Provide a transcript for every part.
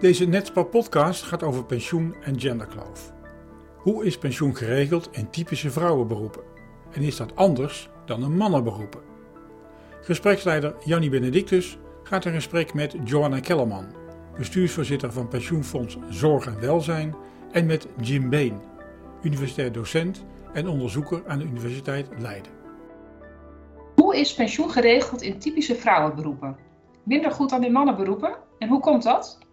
Deze Netspar podcast gaat over pensioen en genderkloof. Hoe is pensioen geregeld in typische vrouwenberoepen? En is dat anders dan een mannenberoepen? Gespreksleider Jannie Benedictus gaat in gesprek met Joanna Kellerman, bestuursvoorzitter van pensioenfonds Zorg en Welzijn, en met Jim Been, universitair docent en onderzoeker aan de Universiteit Leiden. Hoe is pensioen geregeld in typische vrouwenberoepen? Minder goed dan in mannenberoepen? En hoe komt dat?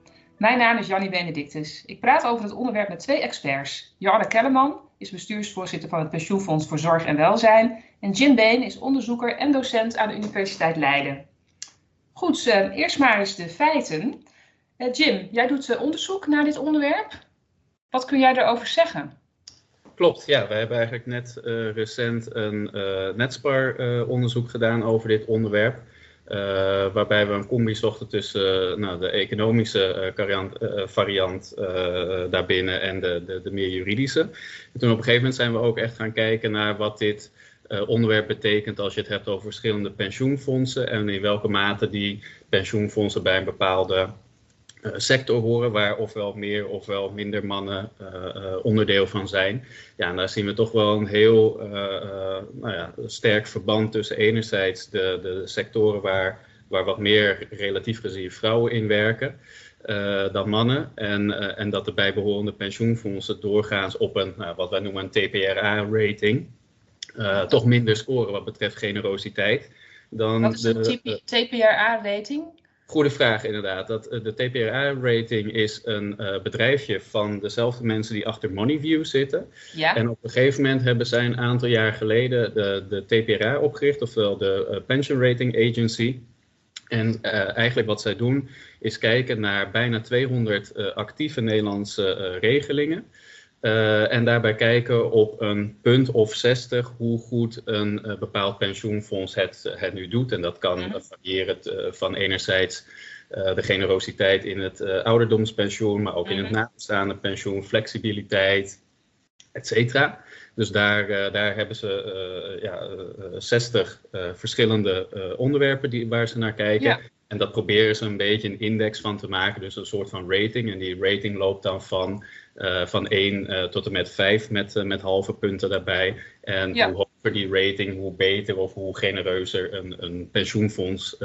Mijn naam is Jannie Benedictus. Ik praat over het onderwerp met twee experts. Joanne Kellerman is bestuursvoorzitter van het Pensioenfonds voor Zorg en Welzijn. En Jim Been is onderzoeker en docent aan de Universiteit Leiden. Goed, uh, eerst maar eens de feiten. Uh, Jim, jij doet uh, onderzoek naar dit onderwerp. Wat kun jij erover zeggen? Klopt, ja. We hebben eigenlijk net recent een Netspar-onderzoek gedaan over dit onderwerp. Uh, waarbij we een combi zochten tussen uh, nou, de economische uh, variant, daarbinnen en de, de, de, meer juridische. En toen op een gegeven moment zijn we ook echt gaan kijken naar wat dit onderwerp betekent als je het hebt over verschillende pensioenfondsen en in welke mate die pensioenfondsen bij een bepaalde eh, sector horen, waar ofwel meer ofwel minder mannen uh, onderdeel van zijn. Ja, en daar zien we toch wel een heel nou ja, sterk verband tussen enerzijds de, de sectoren waar, waar wat meer relatief gezien vrouwen in werken. dan mannen. En, en dat de bijbehorende pensioenfondsen doorgaans op een, nou, wat wij noemen een TPRA-rating, toch minder scoren wat betreft generositeit. Dan wat is de TPRA-rating? Goede vraag inderdaad. Dat, eh, de TPRA-rating is een uh, bedrijfje van dezelfde mensen die achter Moneyview zitten. Ja. En op een gegeven moment hebben zij een aantal jaar geleden de, de TPRA opgericht, ofwel de uh, Pension Rating Agency. En uh, eigenlijk wat zij doen is kijken naar bijna 200 actieve Nederlandse regelingen. Uh, en daarbij kijken op een punt of 60 hoe goed een uh, bepaald pensioenfonds het, het nu doet. En dat kan uh, variëren van enerzijds de generositeit in het ouderdomspensioen, maar ook in het mhm. nabestaande pensioen, flexibiliteit, et cetera. Dus daar, daar hebben ze ja, 60 verschillende onderwerpen die, waar ze naar kijken. Ja. En dat proberen ze een beetje een index van te maken, dus een soort van rating. En die rating loopt dan van, uh, van 1 uh, tot en met 5 met, uh, met halve punten daarbij. En ja. hoe hoger die rating, hoe beter of hoe genereuzer een, een pensioenfonds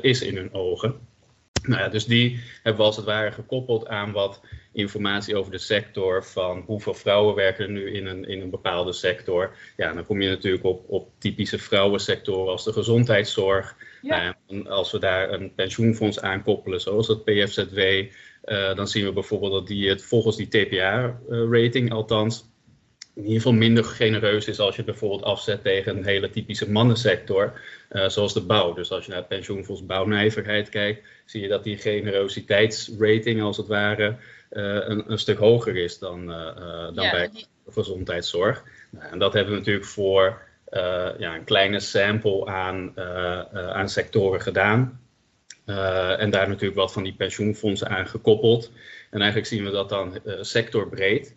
is in hun ogen. Nou ja, dus die hebben we als het ware gekoppeld aan wat informatie over de sector van hoeveel vrouwen werken er nu in een, in een bepaalde sector. Ja, dan kom je natuurlijk op, op typische vrouwensectoren als de gezondheidszorg. Ja. En als we daar een pensioenfonds aankoppelen, zoals het PFZW, uh, dan zien we bijvoorbeeld dat die het volgens die TPA-rating althans in ieder geval minder genereus is als je het bijvoorbeeld afzet tegen een hele typische mannensector, uh, zoals de bouw. Dus als je naar het pensioenfonds bouwnijverheid kijkt, zie je dat die generositeitsrating als het ware uh, een, een, stuk hoger is dan, dan ja, bij die... gezondheidszorg. Nou, en dat hebben we natuurlijk voor ja, een kleine sample aan, aan sectoren gedaan. En daar natuurlijk wat van die pensioenfondsen aan gekoppeld. En eigenlijk zien we dat dan sectorbreed.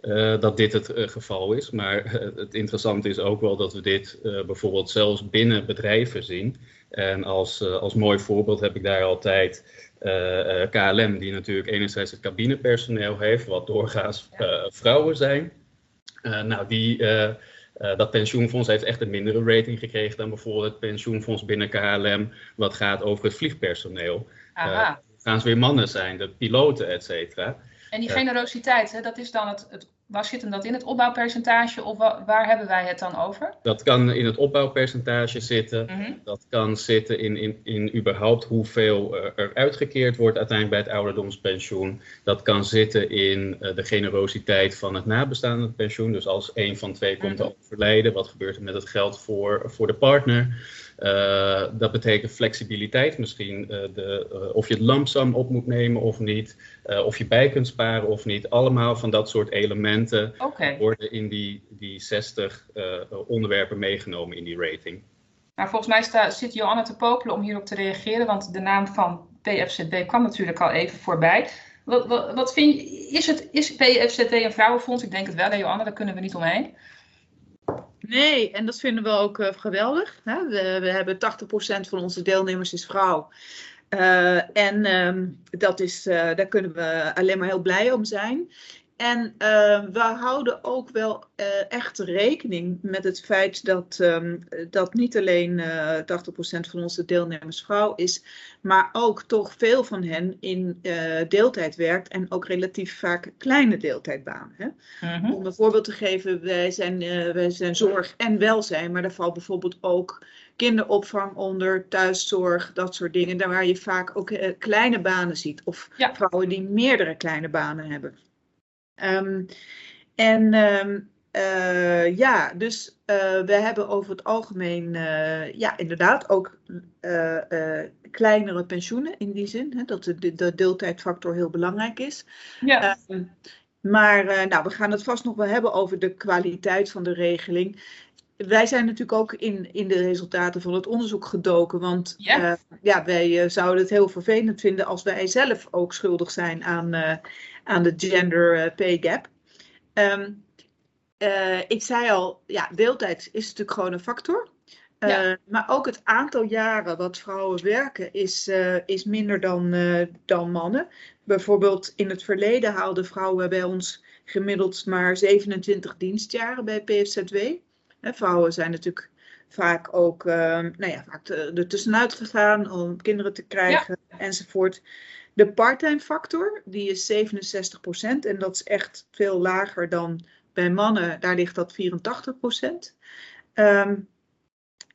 Uh, dat dit het geval is. Maar het interessante is ook wel dat we dit bijvoorbeeld zelfs binnen bedrijven zien. En als, als mooi voorbeeld heb ik daar altijd KLM, die natuurlijk enerzijds het cabinepersoneel heeft, wat doorgaans vrouwen zijn. nou, die, dat pensioenfonds heeft echt een mindere rating gekregen dan bijvoorbeeld het pensioenfonds binnen KLM, wat gaat over het vliegpersoneel. Aha. gaan ze weer mannen zijn, de piloten, et cetera. En die generositeit, hè, dat is dan het, het Waar zit hem dat in het opbouwpercentage of waar hebben wij het dan over? Dat kan in het opbouwpercentage zitten. Mhm. Dat kan zitten in, in, in überhaupt hoeveel er uitgekeerd wordt uiteindelijk bij het ouderdomspensioen. Dat kan zitten in uh, de generositeit van het nabestaande pensioen. Dus als een van twee komt te mm overlijden, wat gebeurt er met het geld voor, voor de partner? Uh, dat betekent flexibiliteit, misschien uh, de, uh, of je het lamsam op moet nemen of niet, of je bij kunt sparen of niet. Allemaal van dat soort elementen okay. worden in die, die 60 onderwerpen meegenomen in die rating. Nou, volgens mij sta, zit Johanna te popelen om hierop te reageren, want de naam van PFZB kwam natuurlijk al even voorbij. Wat, wat, wat vind je, is, het, is PFZB een vrouwenfonds? Ik denk het wel, hè, Johanna, daar kunnen we niet omheen. Nee, en dat vinden we ook uh, geweldig. Hè? We, we, hebben 80% van onze deelnemers is vrouw. en ehm, dat is, daar kunnen we alleen maar heel blij om zijn. En uh, we houden ook wel uh, echt rekening met het feit dat, um, dat niet alleen uh, eh, 80% van onze deelnemers vrouw is, maar ook toch veel van hen in deeltijd werkt en ook relatief vaak kleine deeltijdbanen. Hè? -hmm. Om een voorbeeld te geven, wij zijn, wij zijn zorg en welzijn, maar daar valt bijvoorbeeld ook kinderopvang onder, thuiszorg, dat soort dingen. Daar waar je vaak ook kleine banen ziet of ja. vrouwen die meerdere kleine banen hebben. Um, en um, uh, ja, dus uh, we hebben over het algemeen, uh, ja, inderdaad ook kleinere pensioenen in die zin, hè, dat de, de, deeltijdfactor heel belangrijk is. Ja. Um, maar nou, we gaan het vast nog wel hebben over de kwaliteit van de regeling. Wij zijn natuurlijk ook in, in de resultaten van het onderzoek gedoken. Want ja. ja wij zouden het heel vervelend vinden als wij zelf ook schuldig zijn aan aan de gender eh, pay gap. Um, uh, ik zei al, ja, deeltijd is natuurlijk gewoon een factor. Ja. Maar ook het aantal jaren wat vrouwen werken is, is minder dan, dan mannen. Bijvoorbeeld in het verleden haalden vrouwen bij ons gemiddeld maar 27 dienstjaren bij PFZW. Vrouwen zijn natuurlijk vaak ook nou ja, vaak er tussenuit gegaan om kinderen te krijgen ja. enzovoort. De parttime factor, die is 67% en dat is echt veel lager dan bij mannen. Daar ligt dat 84%. Um,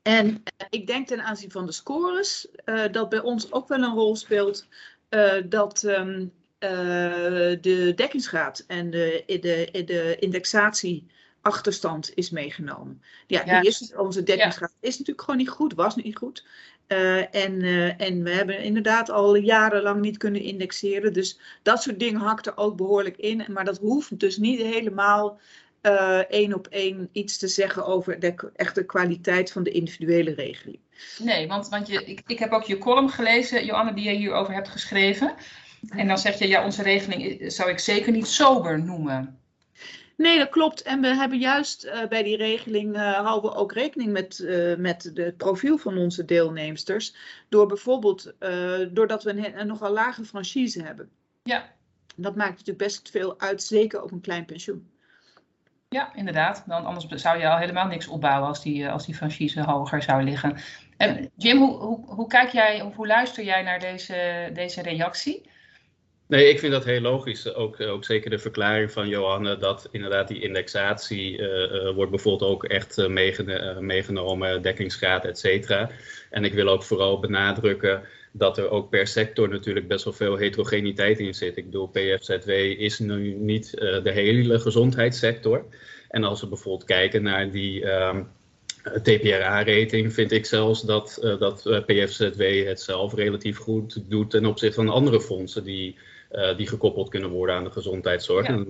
en ik denk ten aanzien van de scores uh, dat bij ons ook wel een rol speelt uh, dat um, uh, de dekkingsgraad en de, de, de indexatie achterstand is meegenomen. Ja, ja. Die is, onze dekkingsgraad ja. is natuurlijk gewoon niet goed, was niet goed. Uh, en, uh, en we hebben inderdaad al jarenlang niet kunnen indexeren. Dus dat soort dingen hakt er ook behoorlijk in. Maar dat hoeft dus niet helemaal uh, één op één iets te zeggen over de echte kwaliteit van de individuele regeling. Nee, want, want je, ik, ik heb ook je column gelezen, Joanne, die je hierover hebt geschreven. En dan zeg je, ja, onze regeling zou ik zeker niet sober noemen. Nee, dat klopt. En we hebben juist uh, bij die regeling uh, houden we ook rekening met, uh, met het profiel van onze deelnemsters. Door bijvoorbeeld, doordat we een, een nogal lage franchise hebben. Ja. Dat maakt natuurlijk best veel uit, zeker op een klein pensioen. Ja, inderdaad. Dan, anders zou je al helemaal niks opbouwen als die, als die franchise hoger zou liggen. En Jim, hoe, hoe, hoe kijk jij of hoe luister jij naar deze, deze reactie? Nee, ik vind dat heel logisch. Ook, ook zeker de verklaring van Johanne dat inderdaad die indexatie uh, uh, wordt bijvoorbeeld ook echt uh, meegenomen, meegenomen, dekkingsgraad, et cetera. En ik wil ook vooral benadrukken dat er ook per sector natuurlijk best wel veel heterogeniteit in zit. Ik bedoel, PFZW is nu niet de hele gezondheidssector. En als we bijvoorbeeld kijken naar die um, TPRA-rating, vind ik zelfs dat, dat PFZW het zelf relatief goed doet ten opzichte van andere fondsen die uh, die gekoppeld kunnen worden aan de gezondheidszorg. Ja.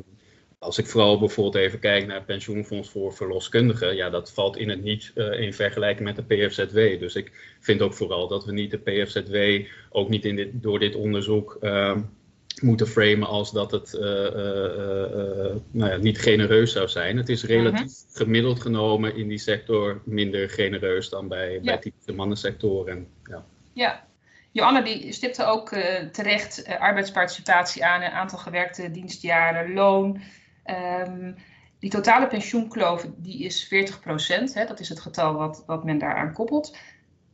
Als ik vooral bijvoorbeeld even kijk naar het pensioenfonds voor verloskundigen, ja, dat valt in het niet uh, in vergelijking met de PFZW. Dus ik vind ook vooral dat we niet de PFZW ook niet in dit, door dit onderzoek uh, moeten framen als dat het uh, nou ja, niet genereus zou zijn. Het is relatief. Mhm. gemiddeld genomen in die sector minder genereus dan bij, ja. bij typische mannensectoren. Ja. ja, Joanne die stipte ook uh, terecht uh, arbeidsparticipatie aan, een aantal gewerkte dienstjaren, loon. Um, die totale pensioenkloof die is 40 procent. Dat is het getal wat, wat men daaraan koppelt.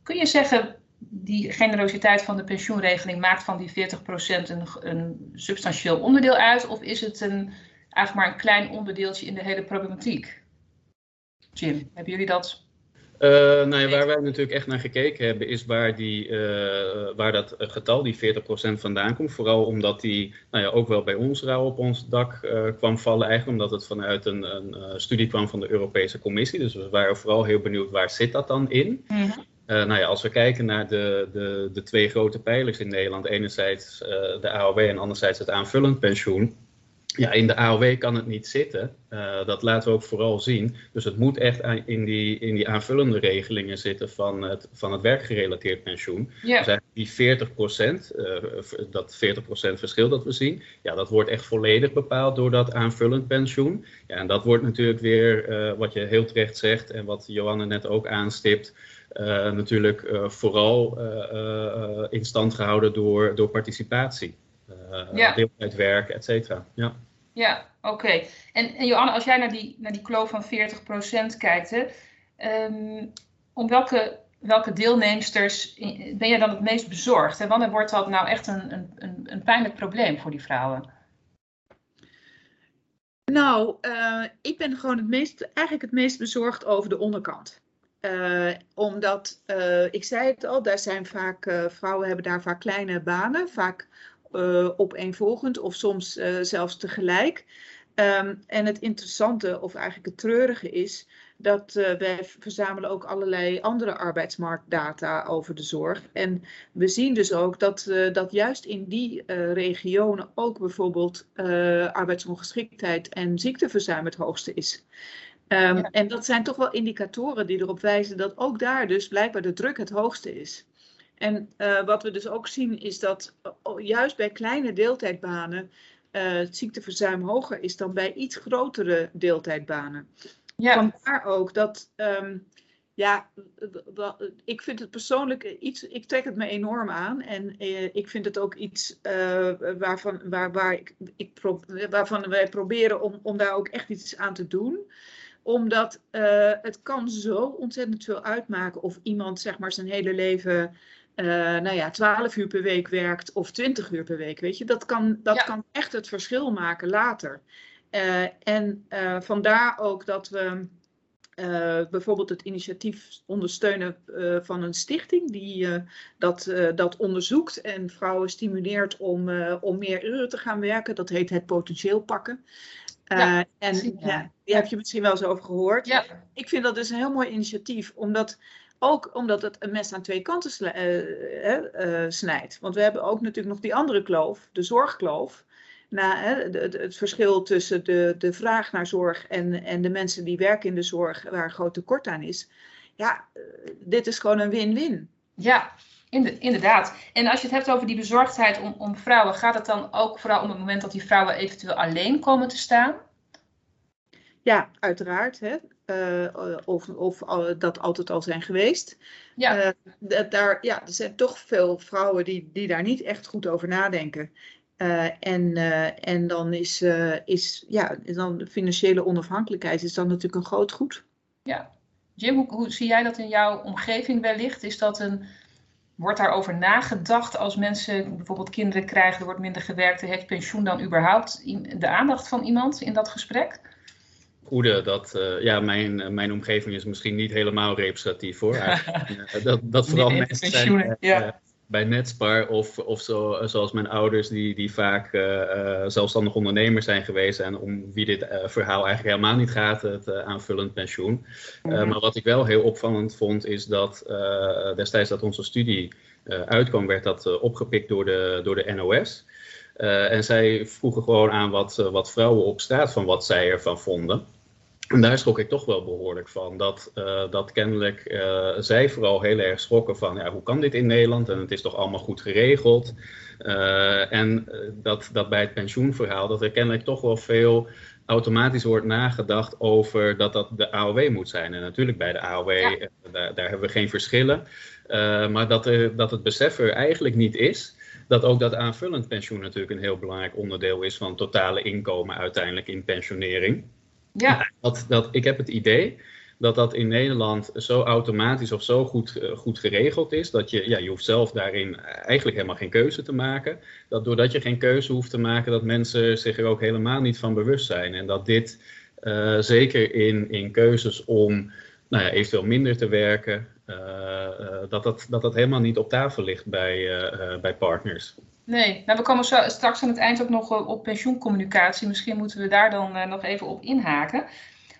Kun je zeggen, die generositeit van de pensioenregeling maakt van die 40 procent een, een substantieel onderdeel uit? Of is het een, eigenlijk maar een klein onderdeeltje in de hele problematiek? Jim, hebben jullie dat uh, nou ja, waar wij natuurlijk echt naar gekeken hebben, is waar, die, uh, waar dat getal, die 40% vandaan komt. Vooral omdat die nou ja, ook wel bij ons rauw op ons dak uh, kwam vallen, eigenlijk omdat het vanuit een, een studie kwam van de Europese Commissie. Dus we waren vooral heel benieuwd waar zit dat dan in. Mm -hmm. nou ja, als we kijken naar de, de, de twee grote pijlers in Nederland, enerzijds de AOW en anderzijds het aanvullend pensioen ja, in de AOW kan het niet zitten. Uh, dat laten we ook vooral zien. Dus het moet echt in die, in die aanvullende regelingen zitten van het, van het werkgerelateerd pensioen. Ja. Dus die 40 procent, uh, dat 40 procent verschil dat we zien, ja, dat wordt echt volledig bepaald door dat aanvullend pensioen. Ja, en dat wordt natuurlijk weer, uh, wat je heel terecht zegt en wat Johanne net ook aanstipt, natuurlijk vooral in stand gehouden door, door participatie. Ja. Deeltijdwerk, et cetera. Ja. Ja, oké. En, en Joanne, als jij naar die, naar die kloof van 40% kijkt, hè, um, om welke, welke deelnemsters ben je dan het meest bezorgd? En wanneer wordt dat nou echt een, een, een pijnlijk probleem voor die vrouwen? Nou, uh, ik ben gewoon het meest, eigenlijk het meest bezorgd over de onderkant. Uh, omdat, uh, ik zei het al, daar zijn vaak, vrouwen hebben daar vaak kleine banen, vaak opeenvolgend of soms zelfs tegelijk. Um, en het interessante, of eigenlijk het treurige is, dat uh, wij verzamelen ook allerlei andere arbeidsmarktdata over de zorg. En we zien dus ook dat, uh, dat juist in die uh, regionen ook bijvoorbeeld arbeidsongeschiktheid en ziekteverzuim het hoogste is. Um, ja. En dat zijn toch wel indicatoren die erop wijzen dat ook daar dus blijkbaar de druk het hoogste is. En wat we dus ook zien is dat juist bij kleine deeltijdbanen het ziekteverzuim hoger is dan bij iets grotere deeltijdbanen. Ja. Vandaar ook dat, um, ja, ik vind het persoonlijk iets, ik trek het me enorm aan. En eh, ik vind het ook iets waarvan, waar, waar ik, ik pro, waarvan wij proberen om, om daar ook echt iets aan te doen omdat uh, het kan zo ontzettend veel uitmaken of iemand zeg maar zijn hele leven uh, nou ja, 12 uur per week werkt of 20 uur per week. Weet je, dat kan, dat ja. kan echt het verschil maken later. Uh, en uh, vandaar ook dat we bijvoorbeeld het initiatief ondersteunen van een stichting die dat, dat onderzoekt en vrouwen stimuleert om, om meer uren te gaan werken. Dat heet het potentieel pakken. Ja, en ja, die heb je misschien wel eens over gehoord. Ja. Ik vind dat dus een heel mooi initiatief, omdat ook omdat het een mes aan twee kanten snijdt. Want we hebben ook natuurlijk nog die andere kloof, de zorgkloof na, hè, het, het, verschil tussen de, de vraag naar zorg en, en de mensen die werken in de zorg, waar een groot tekort aan is. Ja, eh, dit is gewoon een win-win. Ja, inderdaad. En als je het hebt over die bezorgdheid om, om vrouwen, gaat het dan ook vooral om het moment dat die vrouwen eventueel alleen komen te staan? Ja, uiteraard. Hè. Uh, of, of dat altijd al zijn geweest. Ja. Uh, daar, ja, er zijn toch veel vrouwen die, die daar niet echt goed over nadenken. Uh, en, en dan is, is ja, dan de financiële onafhankelijkheid is dan natuurlijk een groot goed. Ja. Jim, hoe, hoe zie jij dat in jouw omgeving wellicht? Is dat een, wordt daarover nagedacht als mensen bijvoorbeeld kinderen krijgen, er wordt minder gewerkt, heeft pensioen dan überhaupt de aandacht van iemand in dat gesprek? Goede, dat ja, mijn, mijn omgeving is misschien niet helemaal representatief hoor. dat, dat vooral mensen zijn, ja bij Netspar of, of zo, zoals mijn ouders die, die vaak zelfstandig ondernemer zijn geweest en om wie dit verhaal eigenlijk helemaal niet gaat, het aanvullend pensioen. Mm-hmm. maar wat ik wel heel opvallend vond is dat destijds dat onze studie uitkwam werd dat opgepikt door de, door de NOS. en zij vroegen gewoon aan wat, wat vrouwen op straat van wat zij ervan vonden. En daar schrok ik toch wel behoorlijk van. Dat, uh, dat kennelijk uh, zij vooral heel erg schrokken van ja, hoe kan dit in Nederland? En het is toch allemaal goed geregeld. Uh, en dat, dat bij het pensioenverhaal, dat er kennelijk toch wel veel automatisch wordt nagedacht over dat dat de AOW moet zijn. En natuurlijk bij de AOW, ja. daar, daar, hebben we geen verschillen. maar dat, er, dat het besef er eigenlijk niet is dat ook dat aanvullend pensioen natuurlijk een heel belangrijk onderdeel is van totale inkomen uiteindelijk in pensionering. Ja. Dat, dat, ik heb het idee dat dat in Nederland zo automatisch of zo goed, uh, goed geregeld is. Dat je, ja, je hoeft zelf daarin eigenlijk helemaal geen keuze te maken. Dat doordat je geen keuze hoeft te maken, dat mensen zich er ook helemaal niet van bewust zijn. En dat dit uh, zeker in, in keuzes om nou ja, eventueel minder te werken, dat, dat, dat dat helemaal niet op tafel ligt bij, bij partners. Nee, nou, we komen zo, straks aan het eind ook nog eh, op pensioencommunicatie. Misschien moeten we daar dan uh, nog even op inhaken.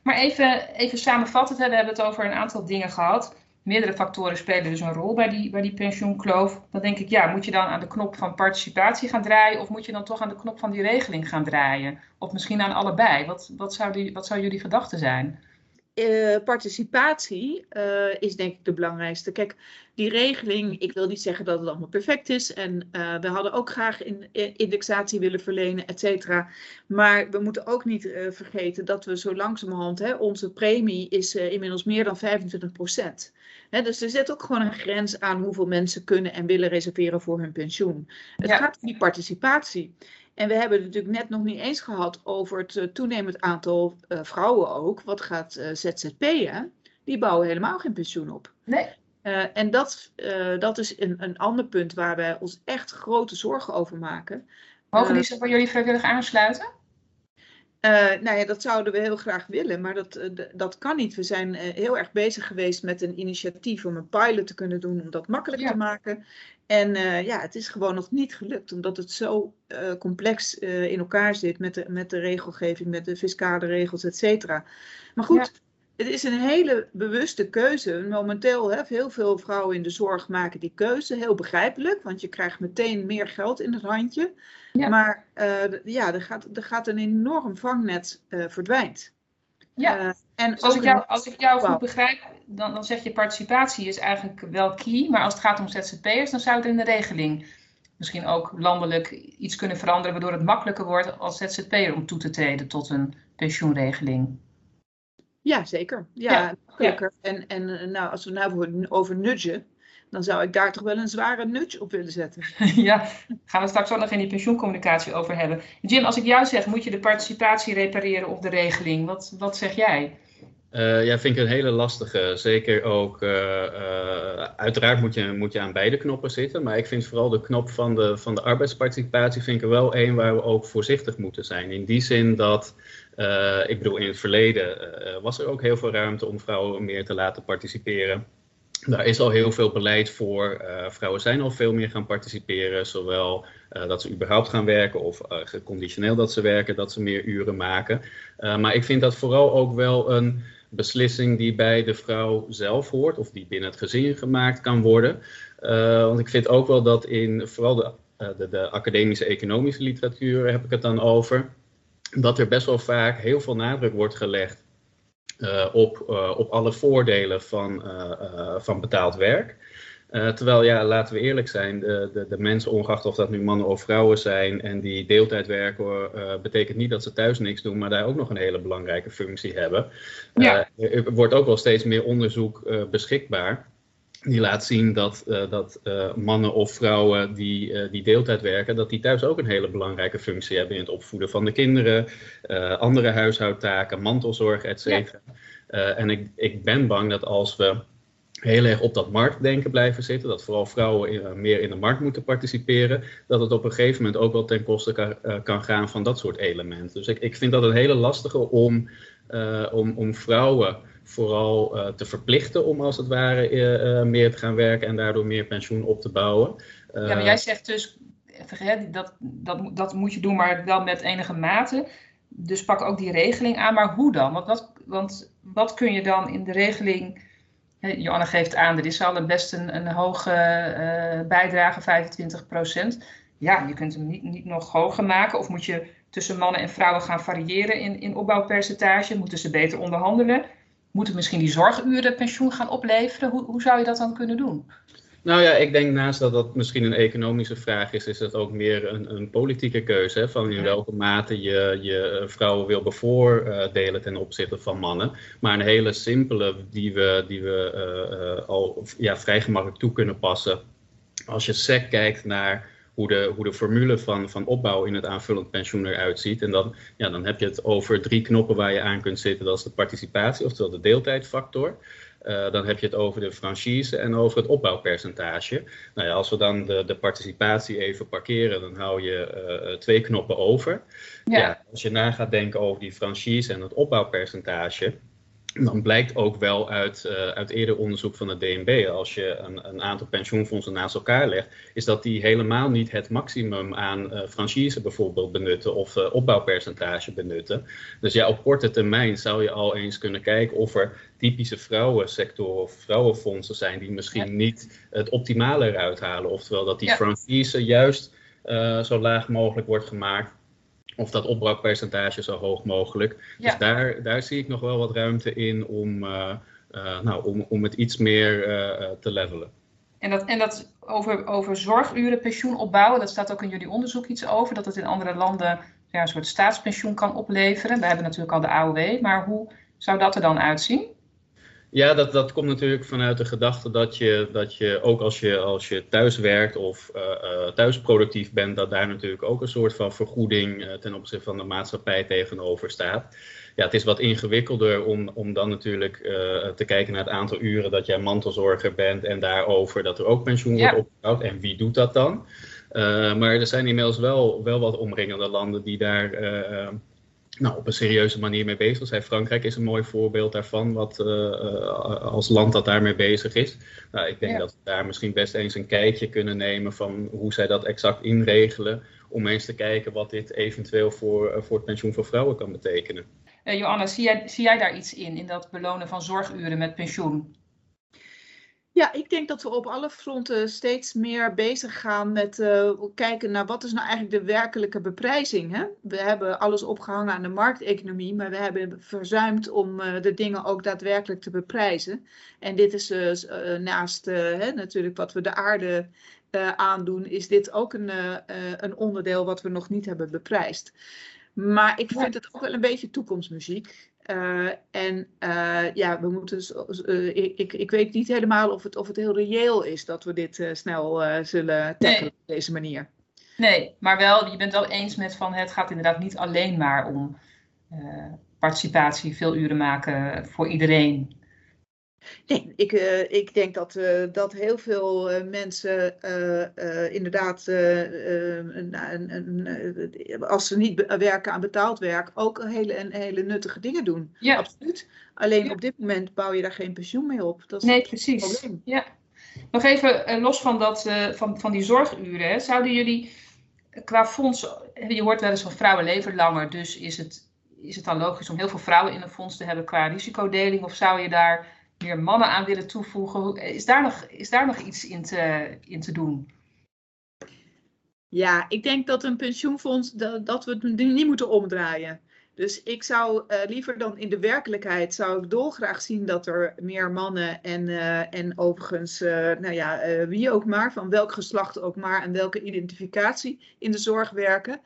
Maar even, even samenvattend, hè, we hebben het over een aantal dingen gehad. Meerdere factoren spelen dus een rol bij die, bij die pensioenkloof. Dan denk ik, ja, moet je dan aan de knop van participatie gaan draaien... of moet je dan toch aan de knop van die regeling gaan draaien? Of misschien aan allebei? Wat, wat, zou, die, wat zou jullie gedachte zijn? Uh, participatie uh, is denk ik de belangrijkste. Kijk, die regeling, ik wil niet zeggen dat het allemaal perfect is. En uh, we hadden ook graag in, indexatie willen verlenen, et cetera. Maar we moeten ook niet vergeten dat we zo langzamerhand, hè, onze premie is inmiddels meer dan 25 procent. dus er zit ook gewoon een grens aan hoeveel mensen kunnen en willen reserveren voor hun pensioen. Het ja. gaat om die participatie. En we hebben het natuurlijk net nog niet eens gehad over het uh, toenemend aantal uh, vrouwen ook. Wat gaat uh, ZZP'en? Die bouwen helemaal geen pensioen op. Nee. en dat, dat is een, een ander punt waar wij ons echt grote zorgen over maken. Mogen die zich voor jullie vrijwillig aansluiten? Nou ja, dat zouden we heel graag willen, maar dat, dat kan niet. We zijn heel erg bezig geweest met een initiatief om een pilot te kunnen doen om dat makkelijker te maken. En ja, het is gewoon nog niet gelukt, omdat het zo complex in elkaar zit met de, met de regelgeving, met de fiscale regels, et cetera. Maar goed, ja. Het is een hele bewuste keuze. Momenteel, hè, heel veel vrouwen in de zorg maken die keuze, heel begrijpelijk, want je krijgt meteen meer geld in het handje. Ja. Maar ja, er gaat, er gaat een enorm vangnet verdwijnt. Ja, en dus als, ik jou, als ik jou goed begrijp, dan, dan zeg je participatie is eigenlijk wel key. Maar als het gaat om ZZP'ers, dan zou het in de regeling misschien ook landelijk iets kunnen veranderen. Waardoor het makkelijker wordt als ZZP'er om toe te treden tot een pensioenregeling. Ja, zeker. Ja. Ja. En, en nou, als we nou over nudgen, dan zou ik daar toch wel een zware nudge op willen zetten. ja, gaan we straks ook nog in die pensioencommunicatie over hebben. Jim, als ik jou zeg, moet je de participatie repareren of de regeling? Wat, wat zeg jij? Uh, ja, vind ik een hele lastige. Zeker ook, uh, uh, uiteraard moet je, moet je aan beide knoppen zitten. Maar ik vind vooral de knop van de, van de arbeidsparticipatie vind ik wel één waar we ook voorzichtig moeten zijn. In die zin dat, ik bedoel, in het verleden was er ook heel veel ruimte om vrouwen meer te laten participeren. Daar is al heel veel beleid voor. vrouwen zijn al veel meer gaan participeren. Zowel dat ze überhaupt gaan werken of geconditioneel dat ze werken, dat ze meer uren maken. maar ik vind dat vooral ook wel een beslissing die bij de vrouw zelf hoort, of die binnen het gezin gemaakt kan worden. Uh, want ik vind ook wel dat in vooral de, uh, de, de, academische economische literatuur heb ik het dan over, dat er best wel vaak heel veel nadruk wordt gelegd uh, op, op alle voordelen van, van betaald werk. Uh, terwijl, ja, laten we eerlijk zijn, de, de, de, mensen, ongeacht of dat nu mannen of vrouwen zijn en die deeltijd werken, uh, betekent niet dat ze thuis niks doen, maar daar ook nog een hele belangrijke functie hebben. Ja. Uh, er wordt ook wel steeds meer onderzoek beschikbaar. Die laat zien dat, dat mannen of vrouwen die, die deeltijd werken, dat die thuis ook een hele belangrijke functie hebben in het opvoeden van de kinderen, andere huishoudtaken, mantelzorg, et cetera. Ja. en ik, ik ben bang dat als we heel erg op dat marktdenken blijven zitten, dat vooral vrouwen in, uh, meer in de markt moeten participeren, dat het op een gegeven moment ook wel ten koste kan, uh, kan gaan van dat soort elementen. Dus ik, ik vind dat een hele lastige om, uh, om, om vrouwen vooral te verplichten om als het ware meer te gaan werken en daardoor meer pensioen op te bouwen. ja, maar jij zegt dus, dat, dat, dat moet je doen, maar wel met enige mate. Dus pak ook die regeling aan, maar hoe dan? Want wat, want wat kun je dan in de regeling Joanne geeft aan, er is al best een, een hoge uh, bijdrage, 25% Ja, je kunt hem niet, niet nog hoger maken. Of moet je tussen mannen en vrouwen gaan variëren in, in opbouwpercentage? Moeten ze beter onderhandelen? Moeten misschien die zorguren pensioen gaan opleveren? Hoe, hoe zou je dat dan kunnen doen? Nou ja, ik denk naast dat dat misschien een economische vraag is, is het ook meer een, een politieke keuze. Hè, van in welke mate je, je vrouwen wil bevoordelen ten opzichte van mannen. Maar een hele simpele die we, die we uh, uh, al ja, vrij gemakkelijk toe kunnen passen. Als je SEC kijkt naar hoe de, hoe de formule van, van opbouw in het aanvullend pensioen eruit ziet. En dan, ja, dan heb je het over drie knoppen waar je aan kunt zitten. Dat is de participatie, oftewel de deeltijdfactor. Uh, dan heb je het over de franchise en over het opbouwpercentage. Nou ja, als we dan de, de participatie even parkeren, dan hou je uh, twee knoppen over. Ja. ja. als je na gaat denken over die franchise en het opbouwpercentage, dan blijkt ook wel uit, uh, uit eerder onderzoek van het DNB, als je een, een, aantal pensioenfondsen naast elkaar legt, is dat die helemaal niet het maximum aan uh, franchise bijvoorbeeld benutten of uh, opbouwpercentage benutten. Dus ja, op korte termijn zou je al eens kunnen kijken of er typische vrouwensectoren of vrouwenfondsen zijn die misschien niet het optimale eruit halen. Oftewel dat die ja. franchise juist zo laag mogelijk wordt gemaakt of dat opbraakpercentage zo hoog mogelijk. Dus daar, daar zie ik nog wel wat ruimte in om, nou, om, om het iets meer te levelen. En dat, en dat over, over zorguren pensioen opbouwen, dat staat ook in jullie onderzoek iets over, dat het in andere landen ja, een soort staatspensioen kan opleveren. We hebben natuurlijk al de AOW, maar hoe zou dat er dan uitzien? Ja, dat, dat komt natuurlijk vanuit de gedachte dat je, dat je ook als je, als je thuis werkt of uh, thuis productief bent, dat daar natuurlijk ook een soort van vergoeding uh, ten opzichte van de maatschappij tegenover staat. Ja, het is wat ingewikkelder om, om dan natuurlijk te kijken naar het aantal uren dat jij mantelzorger bent en daarover dat er ook pensioen wordt opgebouwd. En wie doet dat dan? maar er zijn inmiddels wel, wel wat omringende landen die daar nou, op een serieuze manier mee bezig zijn. Frankrijk is een mooi voorbeeld daarvan, wat uh, als land dat daarmee bezig is. Nou, ik denk dat we daar misschien best eens een kijkje kunnen nemen van hoe zij dat exact inregelen. Om eens te kijken wat dit eventueel voor, uh, voor het pensioen voor vrouwen kan betekenen. Joanna, zie jij, zie jij daar iets in, in dat belonen van zorguren met pensioen? Ja, ik denk dat we op alle fronten steeds meer bezig gaan met uh, kijken naar wat is nou eigenlijk de werkelijke beprijzing. Hè? We hebben alles opgehangen aan de markteconomie, maar we hebben verzuimd om uh, de dingen ook daadwerkelijk te beprijzen. En dit is uh, naast hè, natuurlijk wat we de aarde aandoen, is dit ook een, een onderdeel wat we nog niet hebben beprijsd. Maar ik vind het ook wel een beetje toekomstmuziek. Uh, en uh, ja, we moeten. Uh, ik, ik weet niet helemaal of het, of het heel reëel is dat we dit snel zullen tackelen nee. op deze manier. Nee, maar wel, je bent wel eens met van het gaat inderdaad niet alleen maar om participatie, veel uren maken voor iedereen. Nee, ik, uh, ik denk dat, uh, dat heel veel uh, mensen inderdaad, als ze niet werken aan betaald werk, ook hele, hele nuttige dingen doen. Ja. Absoluut. Alleen ja. op dit moment bouw je daar geen pensioen mee op. Dat is nee, precies. Probleem. Ja. Nog even los van, dat, van, van die zorguren, hè, zouden jullie qua fonds, je hoort wel eens van vrouwen leven langer, dus is het, is het dan logisch om heel veel vrouwen in een fonds te hebben qua risicodeling? Of zou je daar meer mannen aan willen toevoegen. Is daar nog, is daar nog iets in te, in te doen? Ja, ik denk dat een pensioenfonds, dat, dat we het niet moeten omdraaien. Dus ik zou uh, liever dan in de werkelijkheid, zou ik dolgraag zien dat er meer mannen en, uh, en overigens, uh, nou ja, wie ook maar, van welk geslacht ook maar en welke identificatie in de zorg werken.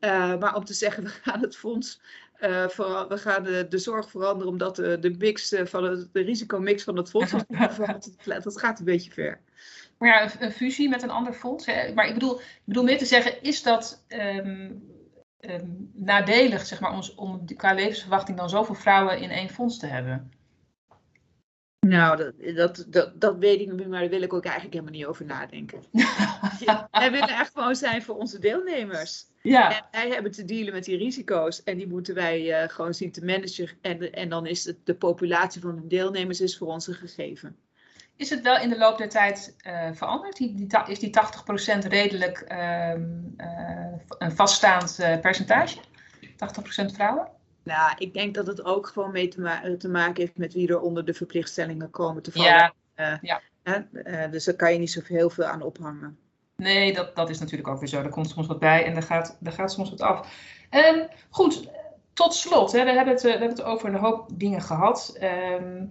maar om te zeggen, we gaan het fonds uh, voor, we gaan de, de, zorg veranderen omdat de, de, mix van het, de risicomix van het fonds dat gaat een beetje ver. Maar ja, een, fusie met een ander fonds. Hè? Maar ik bedoel, ik bedoel meer te zeggen, is dat um, um, nadelig, zeg maar, om, om qua levensverwachting dan zoveel vrouwen in één fonds te hebben? Nou, dat, dat, dat, dat weet ik niet, maar daar wil ik ook eigenlijk helemaal niet over nadenken. Wij willen echt gewoon zijn voor onze deelnemers. Ja. En wij hebben te dealen met die risico's en die moeten wij uh, gewoon zien te managen. En, en dan is het de populatie van de deelnemers is voor ons een gegeven. Is het wel in de loop der tijd uh, veranderd? Die, die, is die 80% redelijk uh, een vaststaand percentage? 80% vrouwen? Nou, ik denk dat het ook gewoon mee te, ma te maken heeft met wie er onder de verplichtstellingen komen te vallen. Ja. ja. dus daar kan je niet zoveel heel veel aan ophangen. Nee, dat, dat is natuurlijk ook weer zo. Er komt soms wat bij en er gaat, er gaat soms wat af. Um, goed, tot slot. Hè, we, hebben het, we hebben het over een hoop dingen gehad. Um,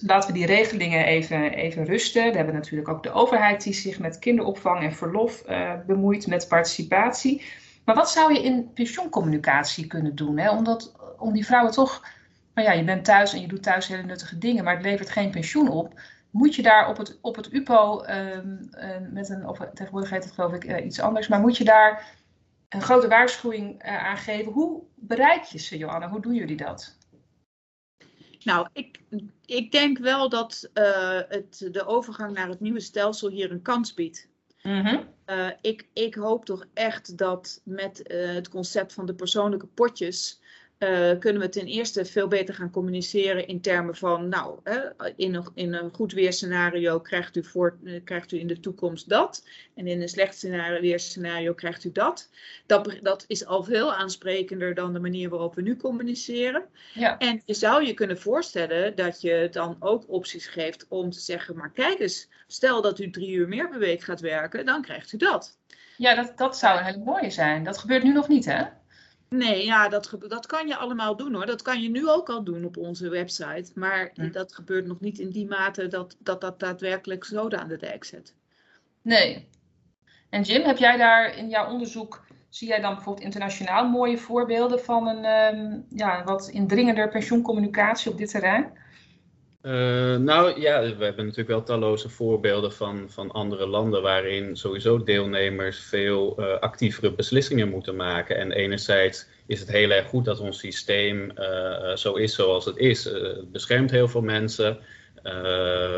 laten we die regelingen even, even rusten. We hebben natuurlijk ook de overheid die zich met kinderopvang en verlof uh, bemoeit met participatie. Maar wat zou je in pensioencommunicatie kunnen doen? Hè? Omdat, om die vrouwen toch, nou ja, je bent thuis en je doet thuis hele nuttige dingen, maar het levert geen pensioen op moet je daar op het, op het UPO, um, uh, met een, of tegenwoordig heet het geloof ik uh, iets anders, maar moet je daar een grote waarschuwing uh, aan geven? Hoe bereik je ze, Johanna? Hoe doen jullie dat? Nou, ik, ik denk wel dat het, de overgang naar het nieuwe stelsel hier een kans biedt. Mm -hmm. ik, ik hoop toch echt dat met het concept van de persoonlijke potjes uh, kunnen we ten eerste veel beter gaan communiceren in termen van, nou, in, een, in een goed weerscenario krijgt u, voor, uh, krijgt u in de toekomst dat. En in een slecht scenario, weerscenario krijgt u dat. dat. Dat is al veel aansprekender dan de manier waarop we nu communiceren. Ja. En je zou je kunnen voorstellen dat je dan ook opties geeft om te zeggen, maar kijk eens, stel dat u drie uur meer per week gaat werken, dan krijgt u dat. Ja, dat, dat zou een hele mooie zijn. Dat gebeurt nu nog niet, hè? Nee, ja, dat, dat kan je allemaal doen hoor. Dat kan je nu ook al doen op onze website. Maar hm. dat gebeurt nog niet in die mate dat dat, dat daadwerkelijk zoden aan de dijk zet. Nee. En Jim, heb jij daar in jouw onderzoek, zie jij dan bijvoorbeeld internationaal mooie voorbeelden van een um, ja, wat indringender pensioencommunicatie op dit terrein? Uh, nou ja, we hebben natuurlijk wel talloze voorbeelden van, van andere landen waarin sowieso deelnemers veel uh, actievere beslissingen moeten maken. En enerzijds is het heel erg goed dat ons systeem uh, zo is zoals het is. het beschermt heel veel mensen,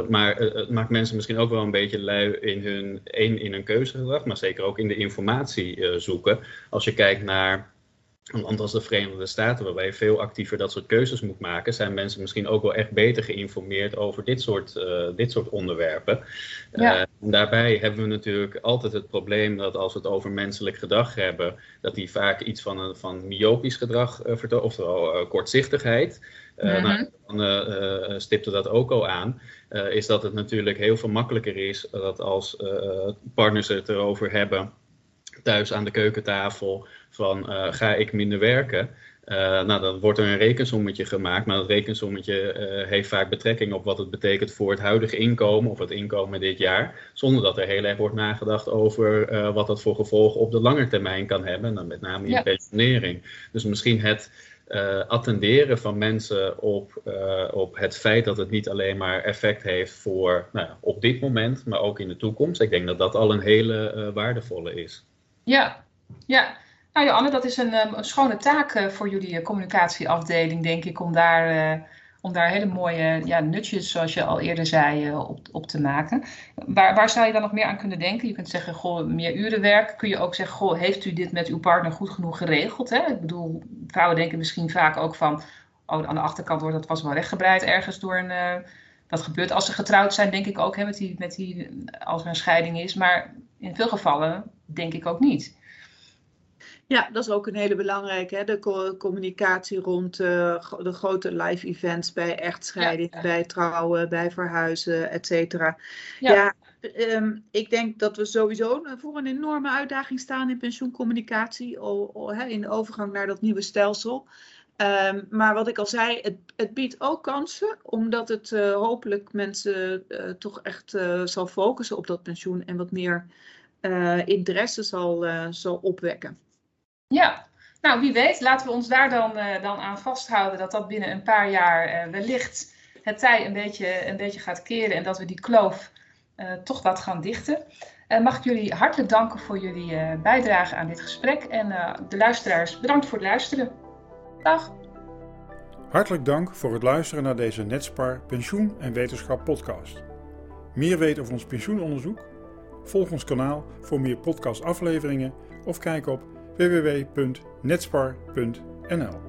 maar het maakt mensen misschien ook wel een beetje lui in hun, één, in hun keuzegedrag, maar zeker ook in de informatie zoeken. Als je kijkt naar een land als de Verenigde Staten, waarbij je veel actiever dat soort keuzes moet maken, zijn mensen misschien ook wel echt beter geïnformeerd over dit soort, uh, dit soort onderwerpen. Ja. Uh, daarbij hebben we natuurlijk altijd het probleem dat als we het over menselijk gedrag hebben, dat die vaak iets van, een, van myopisch gedrag uh, vertoont, oftewel kortzichtigheid. Mm -hmm. dan stipte dat ook al aan, is dat het natuurlijk heel veel makkelijker is dat als partners het erover hebben thuis aan de keukentafel van uh, ga ik minder werken. Uh, nou, dan wordt er een rekensommetje gemaakt, maar dat rekensommetje uh, heeft vaak betrekking op wat het betekent voor het huidige inkomen of het inkomen dit jaar, zonder dat er heel erg wordt nagedacht over uh, wat dat voor gevolgen op de lange termijn kan hebben, dan met name in ja. pensionering. Dus misschien het attenderen van mensen op, op het feit dat het niet alleen maar effect heeft voor nou, op dit moment, maar ook in de toekomst. Ik denk dat dat al een hele waardevolle is. Ja, ja. Nou Joanne, dat is een, ehm, een schone taak eh, voor jullie eh, communicatieafdeling, denk ik, om daar, uh, om daar hele mooie ja, nutjes, zoals je al eerder zei, op, op te maken. Waar, waar zou je dan nog meer aan kunnen denken? Je kunt zeggen, goh, meer uren werk. Kun je ook zeggen, goh, heeft u dit met uw partner goed genoeg geregeld? Hè? Ik bedoel, vrouwen denken misschien vaak ook van, oh, aan de achterkant wordt dat was wel rechtgebreid ergens door een... dat gebeurt als ze getrouwd zijn, denk ik ook, hè, met die, met die, als er een scheiding is. Maar in veel gevallen denk ik ook niet. Ja, dat is ook een hele belangrijke. Hè? De communicatie rond uh, de grote live events bij echtscheiding, bij trouwen, bij verhuizen, et cetera. Ja, ja um, ik denk dat we sowieso voor een enorme uitdaging staan in pensioencommunicatie, o, o, hè, in de overgang naar dat nieuwe stelsel. Um, maar wat ik al zei, het, het, biedt ook kansen, omdat het uh, hopelijk mensen uh, toch echt zal focussen op dat pensioen en wat meer interesse zal, zal opwekken. Ja, nou wie weet, laten we ons daar dan, dan aan vasthouden dat dat binnen een paar jaar wellicht het tij een beetje, een beetje gaat keren en dat we die kloof toch wat gaan dichten. mag ik jullie hartelijk danken voor jullie bijdrage aan dit gesprek en de luisteraars bedankt voor het luisteren. Dag. Hartelijk dank voor het luisteren naar deze Netspar Pensioen en Wetenschap podcast. Meer weten over ons pensioenonderzoek? Volg ons kanaal voor meer podcastafleveringen of kijk op www.netspar.nl